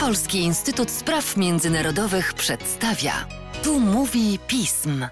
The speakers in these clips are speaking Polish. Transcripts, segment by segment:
Polski Instytut Spraw Międzynarodowych przedstawia. Tu mówi pism.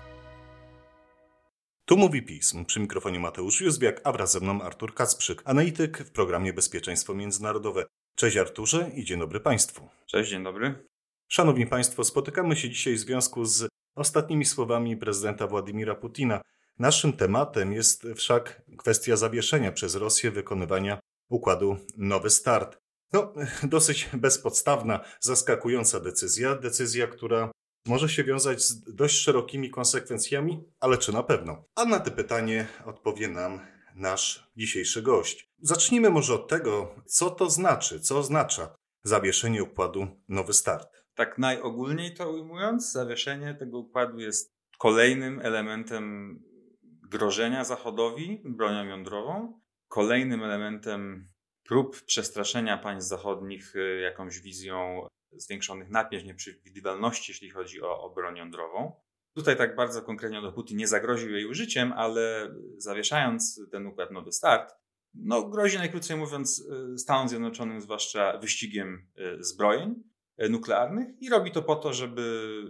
Tu mówi pism. Przy mikrofonie Mateusz Józbiak, a wraz ze mną Artur Kacprzyk, analityk w programie Bezpieczeństwo Międzynarodowe. Cześć Arturze i dzień dobry Państwu. Cześć, dzień dobry. Szanowni Państwo, spotykamy się dzisiaj w związku z ostatnimi słowami prezydenta Władimira Putina. Naszym tematem jest wszak kwestia zawieszenia przez Rosję wykonywania układu Nowy Start. No, dosyć bezpodstawna, zaskakująca decyzja. Decyzja, która może się wiązać z dość szerokimi konsekwencjami, ale czy na pewno? A na to pytanie odpowie nam nasz dzisiejszy gość. Zacznijmy może od tego, co to znaczy, co oznacza zawieszenie układu Nowy Start. Tak najogólniej to ujmując, zawieszenie tego układu jest kolejnym elementem grożenia Zachodowi bronią jądrową, kolejnym elementem prób przestraszenia państw zachodnich y, jakąś wizją zwiększonych napięć, nieprzewidywalności, jeśli chodzi o, o broń jądrową. Tutaj tak bardzo konkretnie do Putin nie zagroził jej użyciem, ale zawieszając ten układ Nowy Start, no, grozi najkrócej mówiąc y, Stanom Zjednoczonym zwłaszcza wyścigiem y, zbrojeń nuklearnych i robi to po to, żeby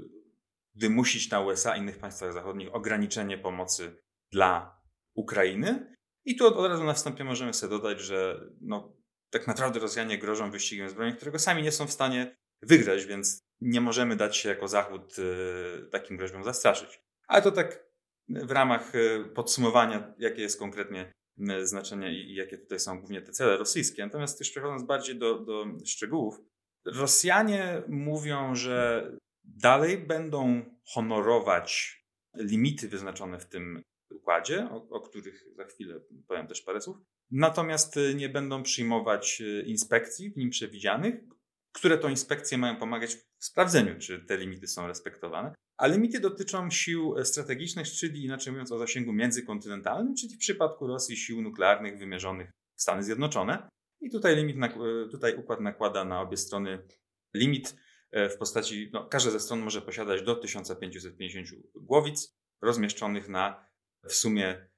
wymusić na USA i innych państwach zachodnich ograniczenie pomocy dla Ukrainy. I tu od, razu na wstępie możemy sobie dodać, że no, tak naprawdę Rosjanie grożą wyścigiem zbrojeń, którego sami nie są w stanie wygrać, więc nie możemy dać się jako Zachód y, takim groźbom zastraszyć. Ale to tak w ramach y, podsumowania, jakie jest konkretnie y, znaczenie i, i jakie tutaj są głównie te cele rosyjskie. Natomiast już przechodząc bardziej do, do szczegółów, Rosjanie mówią, że dalej będą honorować limity wyznaczone w tym układzie, o, o których za chwilę powiem też parę słów. Natomiast y, nie będą przyjmować y, inspekcji w nim przewidzianych, które to inspekcje mają pomagać w sprawdzeniu, czy te limity są respektowane. A limity dotyczą sił strategicznych, czyli inaczej mówiąc o zasięgu międzykontynentalnym, czyli w przypadku Rosji sił nuklearnych wymierzonych w Stany Zjednoczone. I tutaj limit, y, tutaj układ nakłada na obie strony limit w postaci, no, każda ze stron może posiadać do 1550 głowic rozmieszczonych na w sumie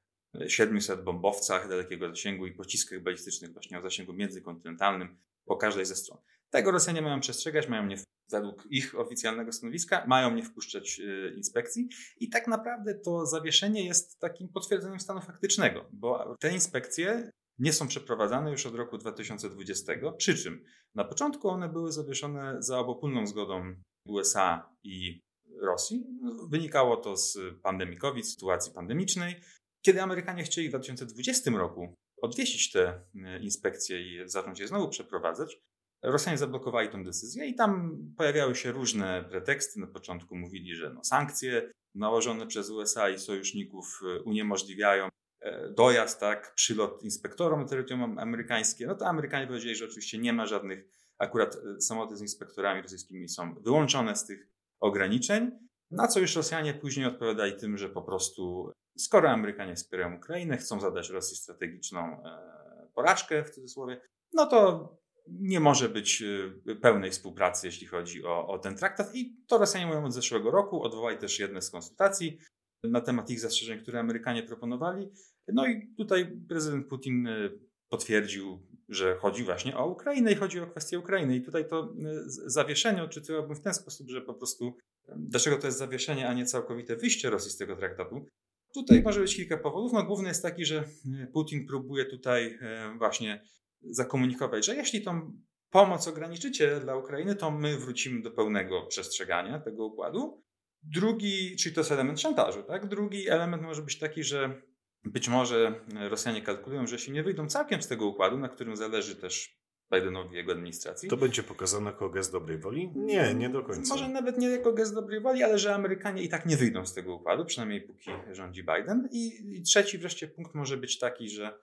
700 bombowcach dalekiego zasięgu i pociskach balistycznych właśnie o zasięgu międzykontynentalnym po każdej ze stron. Tego Rosjanie mają przestrzegać, mają nie, według ich oficjalnego stanowiska, mają nie wpuszczać y, inspekcji i tak naprawdę to zawieszenie jest takim potwierdzeniem stanu faktycznego, bo te inspekcje nie są przeprowadzane już od roku 2020, przy czym na początku one były zawieszone za obopólną zgodą USA i Rosji. Wynikało to z pandemii COVID, sytuacji pandemicznej. Kiedy Amerykanie chcieli w 2020 roku odwiesić te e, inspekcje i zacząć je znowu przeprowadzać, Rosjanie zablokowali tę decyzję i tam pojawiały się różne preteksty. Na początku mówili, że no, sankcje nałożone przez USA i sojuszników e, uniemożliwiają e, dojazd, tak, przylot inspektorom na terytorium amerykańskie. No to Amerykanie powiedzieli, że oczywiście nie ma żadnych, akurat samoloty z inspektorami rosyjskimi są wyłączone z tych ograniczeń, na co już Rosjanie później odpowiadali tym, że po prostu skoro Amerykanie wspierają Ukrainę, chcą zadać Rosji strategiczną e, porażkę w cudzysłowie, no to nie może być e, pełnej współpracy, jeśli chodzi o, o ten traktat. I to Rosjanie mówią od zeszłego roku. Odwołali też jedne z konsultacji na temat ich zastrzeżeń, które Amerykanie proponowali. No i tutaj prezydent Putin e, potwierdził że chodzi właśnie o Ukrainę i chodzi o kwestię Ukrainy. I tutaj to y, zawieszenie odczytywałbym w ten sposób, że po prostu dlaczego to jest zawieszenie, a nie całkowite wyjście Rosji z tego traktatu. Tutaj może być kilka powodów. No, główny jest taki, że y, Putin próbuje tutaj właśnie zakomunikować, że jeśli tą pomoc ograniczycie dla Ukrainy, to my wrócimy do pełnego przestrzegania tego układu. Drugi, czyli to jest element szantażu, tak? Drugi element może być taki, że być może Rosjanie kalkulują, że jeśli nie wyjdą całkiem z tego układu, na którym zależy też Bidenowi i jego administracji. To będzie pokazane jako gest dobrej woli? Nie, nie do końca. Może nawet nie jako gest dobrej woli, ale że Amerykanie i tak nie wyjdą z tego układu, przynajmniej póki rządzi Biden. I, i trzeci wreszcie punkt może być taki, że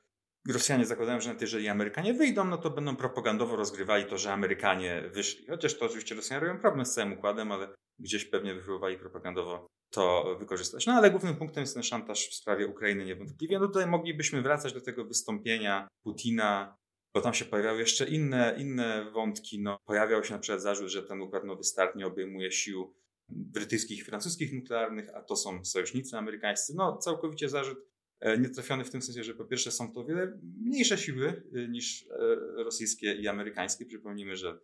Rosjanie zakładają, że nawet jeżeli Amerykanie wyjdą, no to będą propagandowo rozgrywali to, że Amerykanie wyszli. Chociaż to oczywiście Rosjanie robią problem z całym układem, ale gdzieś pewnie wypróbowali propagandowo to wykorzystać. No ale głównym punktem jest ten szantaż w sprawie Ukrainy niewątpliwie. No tutaj moglibyśmy wracać do tego wystąpienia Putina, bo tam się pojawiały jeszcze inne, inne wątki. No, pojawiał się na przykład zarzut, że ten układ Nowy Start nie obejmuje sił brytyjskich i francuskich nuklearnych, a to są sojusznicy amerykańscy. No całkowicie zarzut e, nietrafiony w tym sensie, że po pierwsze są to wiele mniejsze siły e, niż e, rosyjskie i amerykańskie. Przypomnijmy, że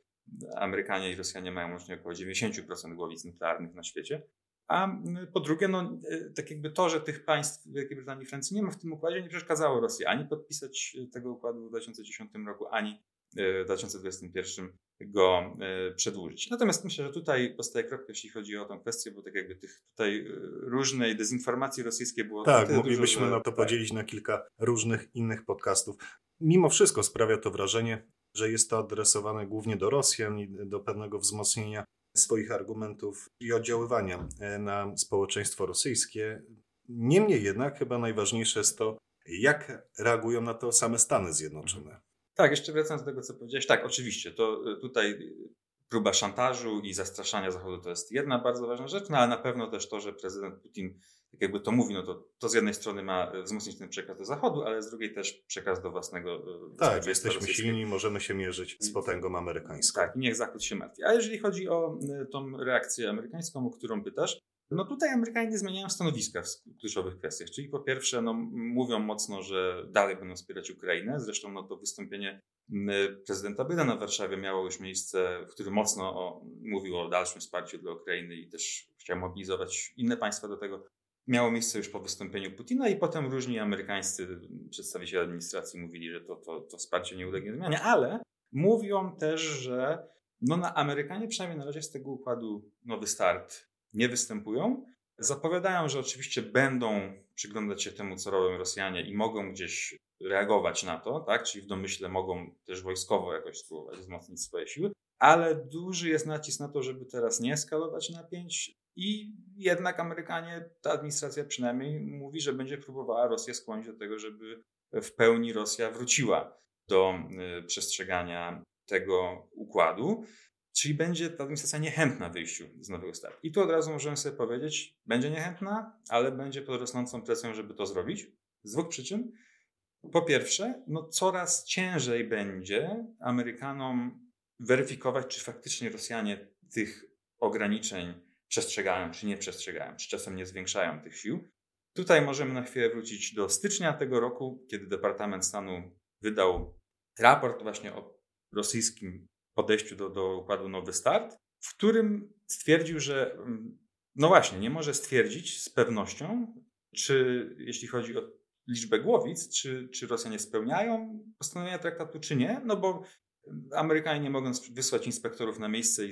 Amerykanie i Rosjanie mają łącznie około 90% głowic nuklearnych na świecie. A po drugie, no, e, tak jakby to, że tych państw Wielkiej Brytanii i Francji nie ma w tym układzie, nie przeszkadzało Rosji ani podpisać tego układu w 2010 roku, ani w 2021 go przedłużyć. Natomiast myślę, że tutaj postaje kropka, jeśli chodzi o tę kwestię, bo tak jakby tych tutaj różnej dezinformacji rosyjskiej było Tak, moglibyśmy dużo, że... na to tak. podzielić na kilka różnych innych podcastów. Mimo wszystko sprawia to wrażenie, że jest to adresowane głównie do Rosjan i do pewnego wzmocnienia swoich argumentów i oddziaływania e, na społeczeństwo rosyjskie. Niemniej jednak chyba najważniejsze jest to, jak reagują na to same Stany Zjednoczone. Tak, jeszcze wracając do tego, co powiedziałeś. Tak, oczywiście, to y, tutaj próba szantażu i zastraszania Zachodu to jest jedna bardzo ważna rzecz, no ale na pewno też to, że prezydent Putin tak jakby to mówi, no to, to z jednej strony ma y, wzmocnić ten przekaz do Zachodu, ale z drugiej też przekaz do własnego Tak, jesteśmy silni, możemy się mierzyć z potęgą amerykańską. Tak, i niech Zachód się martwi. A jeżeli chodzi o tą reakcję amerykańską, o którą pytasz, no tutaj Amerykanie zmieniają stanowiska w kluczowych kwestiach. Czyli po pierwsze, no, mówią mocno, że dalej będą wspierać Ukrainę. Zresztą no, to wystąpienie prezydenta Bidena w Warszawie miało już miejsce, w którym mocno o, mówił o dalszym wsparciu dla Ukrainy i też chciał mobilizować inne państwa do tego. Miało miejsce już po wystąpieniu Putina i potem różni amerykańscy przedstawiciele administracji mówili, że to, to, to wsparcie nie ulegnie zmianie, ale mówią też, że no na Amerykanie przynajmniej na razie z tego układu nowy start nie występują. Zapowiadają, że oczywiście będą przyglądać się temu, co robią Rosjanie i mogą gdzieś reagować na to, tak? czyli w domyśle mogą też wojskowo jakoś spróbować wzmocnić swoje siły, ale duży jest nacisk na to, żeby teraz nie eskalować napięć i jednak Amerykanie, ta administracja przynajmniej mówi, że będzie próbowała Rosję skłonić do tego, żeby w pełni Rosja wróciła do y, przestrzegania tego układu. Czyli będzie ta administracja niechętna wyjściu z nowego startu. I tu od razu możemy sobie powiedzieć, będzie niechętna, ale będzie pod rosnącą presją, żeby to zrobić. Z dwóch przyczyn. Po pierwsze, no coraz ciężej będzie Amerykanom weryfikować, czy faktycznie Rosjanie tych ograniczeń przestrzegają, czy nie przestrzegają, czy czasem nie zwiększają tych sił. Tutaj możemy na chwilę wrócić do stycznia tego roku, kiedy Departament Stanu wydał raport właśnie o rosyjskim podejściu do, do układu Nowy Start, w którym stwierdził, że mm, no właśnie, nie może stwierdzić z pewnością, czy jeśli chodzi o liczbę głowic, czy, czy Rosjanie spełniają postanowienia traktatu, czy nie, no bo Amerykanie nie mogą wysłać inspektorów na miejsce i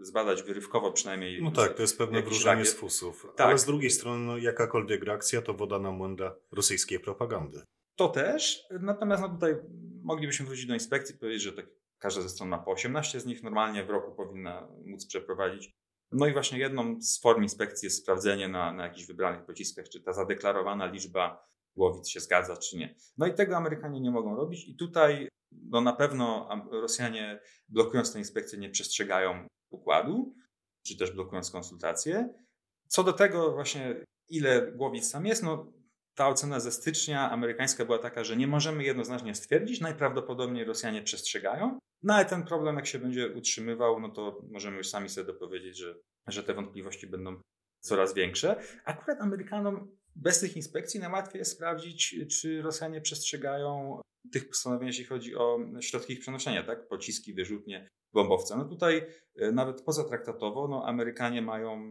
zbadać wyrywkowo przynajmniej. No tak, to jest pewne wróżenie z fusów. Tak. Ale z drugiej strony, no, jakakolwiek reakcja to woda na młynda rosyjskiej propagandy. To też, natomiast no tutaj moglibyśmy wrócić do inspekcji i powiedzieć, że tak Każda ze stron ma po 18 z nich, normalnie w roku powinna móc przeprowadzić. No i właśnie jedną z form inspekcji jest sprawdzenie na, na jakichś wybranych pociskach, czy ta zadeklarowana liczba łowic się zgadza, czy nie. No i tego Amerykanie nie mogą robić i tutaj no na pewno Rosjanie blokując tę inspekcję nie przestrzegają układu, czy też blokując konsultacje. Co do tego właśnie ile głowic tam jest, no ta ocena ze stycznia amerykańska była taka, że nie możemy jednoznacznie stwierdzić, najprawdopodobniej Rosjanie przestrzegają, no ale ten problem jak się będzie utrzymywał, no to możemy już sami sobie dopowiedzieć, że, że te wątpliwości będą coraz większe. Akurat Amerykanom bez tych inspekcji najłatwiej jest sprawdzić, czy Rosjanie przestrzegają tych postanowień, jeśli chodzi o środki ich przenoszenia, tak? Pociski, wyrzutnie, bombowce. No tutaj e, nawet pozatraktatowo no Amerykanie mają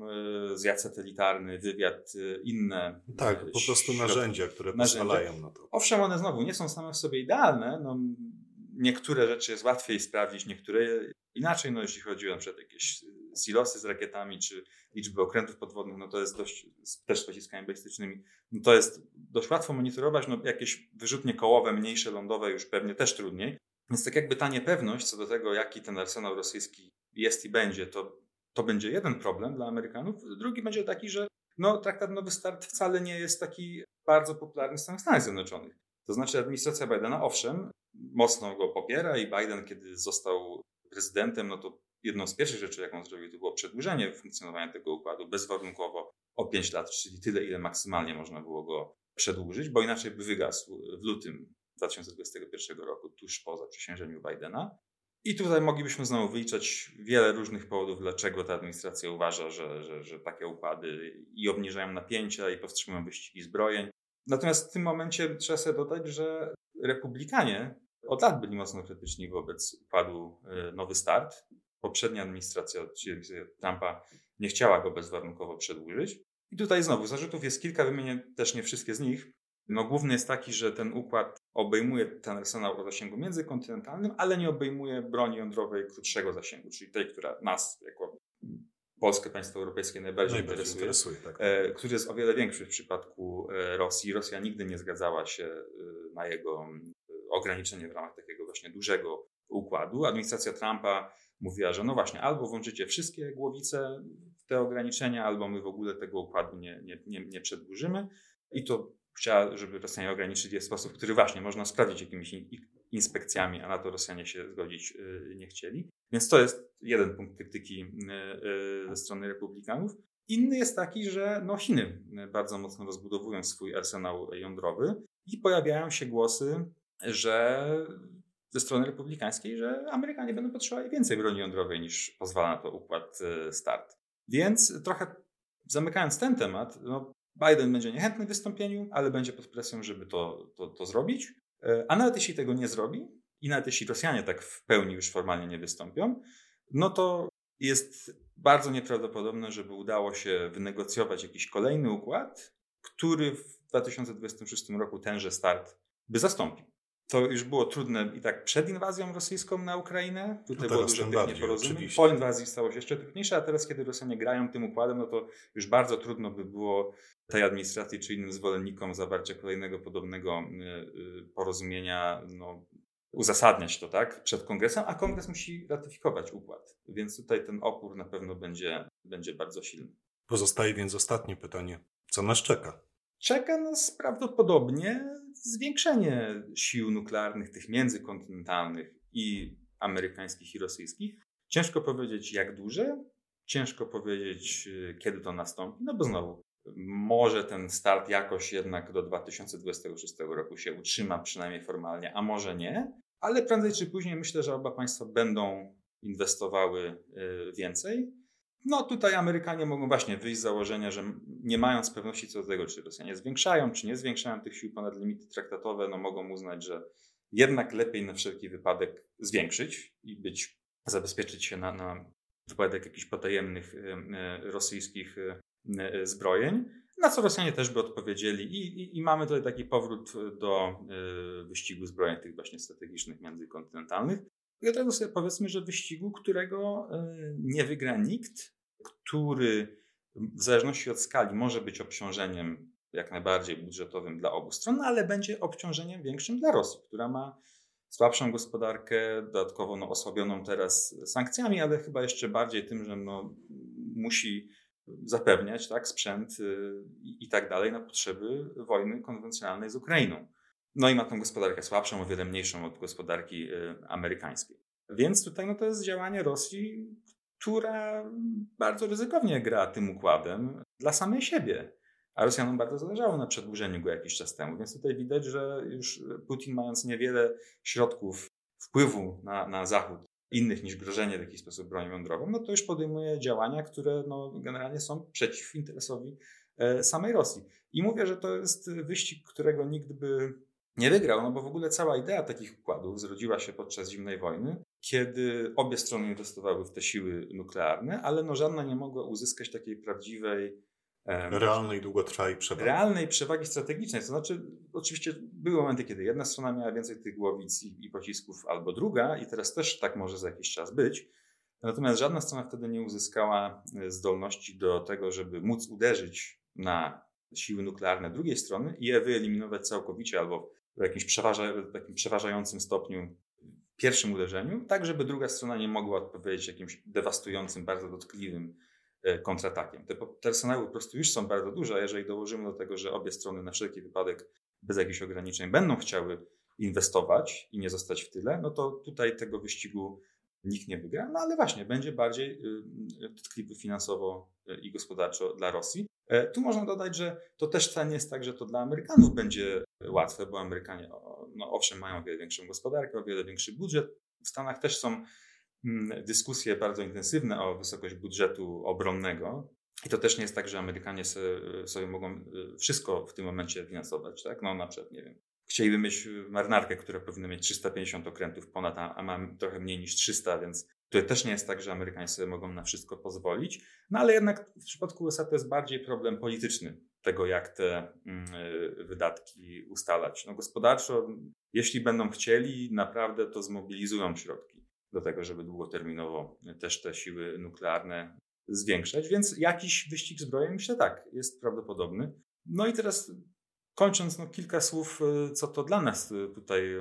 e, zjazd satelitarny, wywiad, e, inne. Tak, po prostu narzędzia, które narzędzia. pozwalają na to. Owszem, one znowu nie są same w sobie idealne. No, niektóre rzeczy jest łatwiej sprawdzić, niektóre inaczej. No, jeśli chodzi o na przykład jakieś silosy z rakietami, czy liczby okrętów podwodnych, no to jest dość, też z pociskami balistycznymi, no to jest dość łatwo monitorować. No, jakieś wyrzutnie kołowe, mniejsze, lądowe już pewnie też trudniej. Więc tak jakby ta niepewność co do tego, jaki ten arsenał rosyjski jest i będzie, to, to będzie jeden problem dla Amerykanów. Drugi będzie taki, że no, traktat Nowy Start wcale nie jest taki bardzo popularny w Stanach Zjednoczonych. To znaczy administracja Bidena, owszem, mocno go popiera i Biden, kiedy został prezydentem, no to jedną z pierwszych rzeczy, jaką zrobił, to było przedłużenie funkcjonowania tego układu bezwarunkowo o 5 lat, czyli tyle, ile maksymalnie można było go przedłużyć, bo inaczej by wygasł w lutym 2021 roku, tuż po zaprzysiężeniu Bidena. I tutaj moglibyśmy znowu wyliczać wiele różnych powodów, dlaczego ta administracja uważa, że, że, że takie układy i obniżają napięcia, i powstrzymują wyścigi zbrojeń. Natomiast w tym momencie trzeba sobie dodać, że republikanie od lat byli mocno krytyczni wobec układu e, Nowy Start. Poprzednia administracja, Trumpa, nie chciała go bezwarunkowo przedłużyć. I tutaj znowu zarzutów jest kilka, wymienię też nie wszystkie z nich. No, główny jest taki, że ten układ obejmuje ten arsenał o zasięgu międzykontynentalnym, ale nie obejmuje broni jądrowej krótszego zasięgu, czyli tej, która nas jako Polskę, państwo europejskie najbardziej, najbardziej interesuje, interesuje tak. e, który jest o wiele większy w przypadku e, Rosji. Rosja nigdy nie zgadzała się e, na jego ograniczenie w ramach takiego właśnie dużego układu. Administracja Trumpa mówiła, że no właśnie, albo włączycie wszystkie głowice w te ograniczenia, albo my w ogóle tego układu nie, nie, nie, nie przedłużymy. I to chciała, żeby Rosjanie ograniczyli w sposób, który właśnie można sprawdzić jakimiś inspekcjami, a na to Rosjanie się zgodzić y, nie chcieli. Więc to jest jeden punkt krytyki y, y, ze strony republikanów. Inny jest taki, że no Chiny bardzo mocno rozbudowują swój arsenał jądrowy i pojawiają się głosy, że ze strony republikańskiej, że Amerykanie będą potrzebowali więcej broni jądrowej niż pozwala na to układ START. Więc trochę zamykając ten temat, no Biden będzie niechętny w wystąpieniu, ale będzie pod presją, żeby to, to, to zrobić. E, a nawet jeśli tego nie zrobi, i nawet jeśli Rosjanie tak w pełni już formalnie nie wystąpią, no to jest bardzo nieprawdopodobne, żeby udało się wynegocjować jakiś kolejny układ, który w 2026 roku tenże start by zastąpił. To już było trudne i tak przed inwazją rosyjską na Ukrainę. Tutaj no było dużo tych nieporozumień. Po inwazji stało się jeszcze trudniejsze, a teraz, kiedy Rosjanie grają tym układem, no to już bardzo trudno by było tej administracji czy innym zwolennikom zawarcia kolejnego podobnego y, y, porozumienia no, uzasadniać to tak przed kongresem, a kongres musi ratyfikować układ. Więc tutaj ten opór na pewno będzie, będzie bardzo silny. Pozostaje więc ostatnie pytanie. Co nas czeka? Czeka nas prawdopodobnie zwiększenie sił nuklearnych, tych międzykontynentalnych i amerykańskich i rosyjskich. Ciężko powiedzieć jak duże, ciężko powiedzieć y, kiedy to nastąpi, no bo znowu może ten start jakoś jednak do 2026 roku się utrzyma, przynajmniej formalnie, a może nie, ale prędzej czy później myślę, że oba państwa będą inwestowały y, więcej. No tutaj Amerykanie mogą właśnie wyjść z założenia, że nie mając pewności co do tego, czy Rosjanie zwiększają, czy nie zwiększają tych sił ponad limity traktatowe, no mogą uznać, że jednak lepiej na wszelki wypadek zwiększyć i być, zabezpieczyć się na, na wypadek jakichś potajemnych y, y, rosyjskich y, zbrojeń. Na co Rosjanie też by odpowiedzieli, i, i, i mamy tutaj taki powrót do wyścigu zbrojeń tych właśnie strategicznych międzykontynentalnych. Razu sobie powiedzmy, że wyścigu, którego nie wygra nikt, który w zależności od skali może być obciążeniem jak najbardziej budżetowym dla obu stron, ale będzie obciążeniem większym dla Rosji, która ma słabszą gospodarkę, dodatkowo no, osłabioną teraz sankcjami, ale chyba jeszcze bardziej tym, że no, musi zapewniać tak, sprzęt y, i, i tak dalej na potrzeby wojny konwencjonalnej z Ukrainą. No i ma tą gospodarkę słabszą, o wiele mniejszą od gospodarki y, amerykańskiej. Więc tutaj no, to jest działanie Rosji, która bardzo ryzykownie gra tym układem dla samej siebie. A Rosjanom bardzo zależało na przedłużeniu go jakiś czas temu, więc tutaj widać, że już Putin, mając niewiele środków wpływu na, na Zachód, innych niż grożenie w jakiś sposób bronią jądrową, no to już podejmuje działania, które no, generalnie są przeciw interesowi e, samej Rosji. I mówię, że to jest wyścig, którego nikt by nie wygrał, no bo w ogóle cała idea takich układów zrodziła się podczas zimnej wojny, kiedy obie strony inwestowały w te siły nuklearne, ale no żadna nie mogła uzyskać takiej prawdziwej realnej, długotrwałej przewagi. Realnej przewagi strategicznej. To znaczy, oczywiście były momenty, kiedy jedna strona miała więcej tych głowic i, i pocisków, albo druga, i teraz też tak może za jakiś czas być. Natomiast żadna strona wtedy nie uzyskała e, zdolności do tego, żeby móc uderzyć na siły nuklearne drugiej strony i je wyeliminować całkowicie albo w jakimś przeważa, takim przeważającym stopniu w pierwszym uderzeniu, tak żeby druga strona nie mogła odpowiedzieć jakimś dewastującym, bardzo dotkliwym e, kontratakiem. Te, te po prostu już są bardzo duże, a jeżeli dołożymy do tego, że obie strony na wszelki wypadek bez jakichś ograniczeń będą chciały inwestować i nie zostać w tyle, no to tutaj tego wyścigu nikt nie wygra, no ale właśnie będzie bardziej y, dotkliwy finansowo y, i gospodarczo dla Rosji. E, tu można dodać, że to też wcale nie jest tak, że to dla Amerykanów będzie łatwe, bo Amerykanie, no owszem, mają o wiele większą gospodarkę, o wiele większy budżet. W Stanach też są mm, dyskusje bardzo intensywne o wysokość budżetu obronnego. I to też nie jest tak, że Amerykanie sobie, mogą y, wszystko w tym momencie finansować. Tak? No na przykład, nie wiem, chcieliby mieć marynarkę, która powinna mieć 350 okrętów ponad, a, a mam trochę mniej niż 300, więc Tutaj też nie jest tak, że Amerykanie sobie mogą na wszystko pozwolić, no ale jednak w przypadku USA to jest bardziej problem polityczny tego, jak te mm, y, wydatki ustalać. No gospodarczo, jeśli będą chcieli, naprawdę to zmobilizują środki do tego, żeby długoterminowo też te siły nuklearne zwiększać, więc jakiś wyścig zbrojeń myślę tak, jest prawdopodobny. No i teraz kończąc, no, kilka słów, y, co to dla nas y, tutaj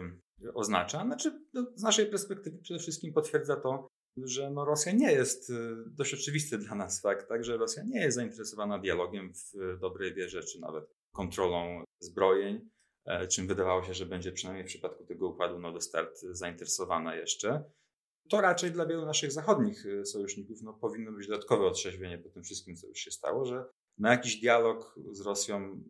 oznacza. Znaczy, no, z naszej perspektywy przede wszystkim potwierdza to, że no Rosja nie jest, y, dość oczywisty dla nas fakt, tak, że Rosja nie jest zainteresowana dialogiem w dobrej wierze, czy nawet kontrolą zbrojeń, e, czym wydawało się, że będzie przynajmniej w przypadku tego układu no, Start zainteresowana jeszcze. To raczej dla wielu naszych zachodnich y, sojuszników no, powinno być dodatkowe otrzeźwienie po tym wszystkim, co już się stało, że na jakiś dialog z Rosją,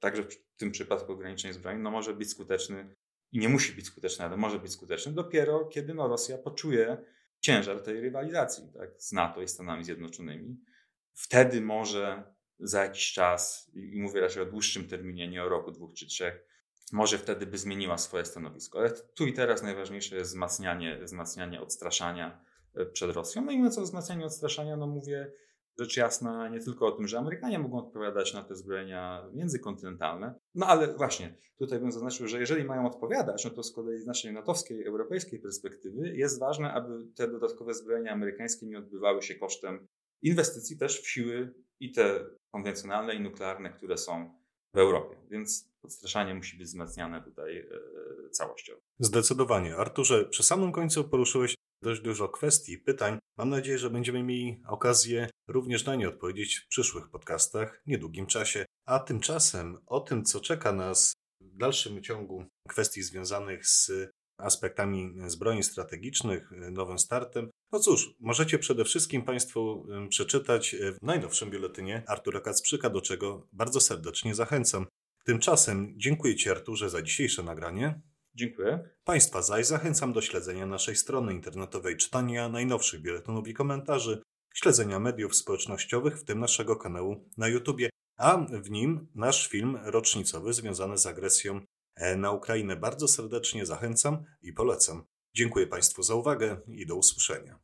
także w tym przypadku ograniczeń zbrojeń, no, może być skuteczny i nie musi być skuteczny, ale może być skuteczny dopiero, kiedy no, Rosja poczuje, ciężar tej rywalizacji tak, z NATO i Stanami Zjednoczonymi. Wtedy może za jakiś czas, i mówię raczej o dłuższym terminie, nie o roku, dwóch czy trzech, może wtedy by zmieniła swoje stanowisko. Ale tu i teraz najważniejsze jest wzmacnianie, wzmacnianie odstraszania e, przed Rosją. No i mówiąc o wzmacnianiu odstraszania, no mówię rzecz jasna nie tylko o tym, że Amerykanie mogą odpowiadać na te zbrojenia międzykontynentalne, no ale właśnie tutaj bym zaznaczył, że jeżeli mają odpowiadać, no to z kolei z naszej natowskiej, europejskiej perspektywy jest ważne, aby te dodatkowe zbrojenia amerykańskie nie odbywały się kosztem inwestycji też w siły i te konwencjonalne i nuklearne, które są w Europie. Więc odstraszanie musi być wzmacniane tutaj e, całościowo. Zdecydowanie. Arturze, przy samym końcu poruszyłeś dość dużo kwestii, pytań. Mam nadzieję, że będziemy mieli okazję również na nie odpowiedzieć w przyszłych podcastach, w niedługim czasie. A tymczasem o tym, co czeka nas w dalszym ciągu kwestii związanych z aspektami zbrojeń strategicznych, nowym startem. No cóż, możecie przede wszystkim Państwo przeczytać w najnowszym biuletynie Artura Kacprzyka, do czego bardzo serdecznie zachęcam. Tymczasem dziękuję Ci Arturze za dzisiejsze nagranie. Dziękuję. Państwa zaś zachęcam do śledzenia naszej strony internetowej, czytania najnowszych biuletynów i komentarzy, śledzenia mediów społecznościowych, w tym naszego kanału na YouTubie, a w nim nasz film rocznicowy związany z agresją e, na Ukrainę. Bardzo serdecznie zachęcam i polecam. Dziękuję Państwu za uwagę i do usłyszenia.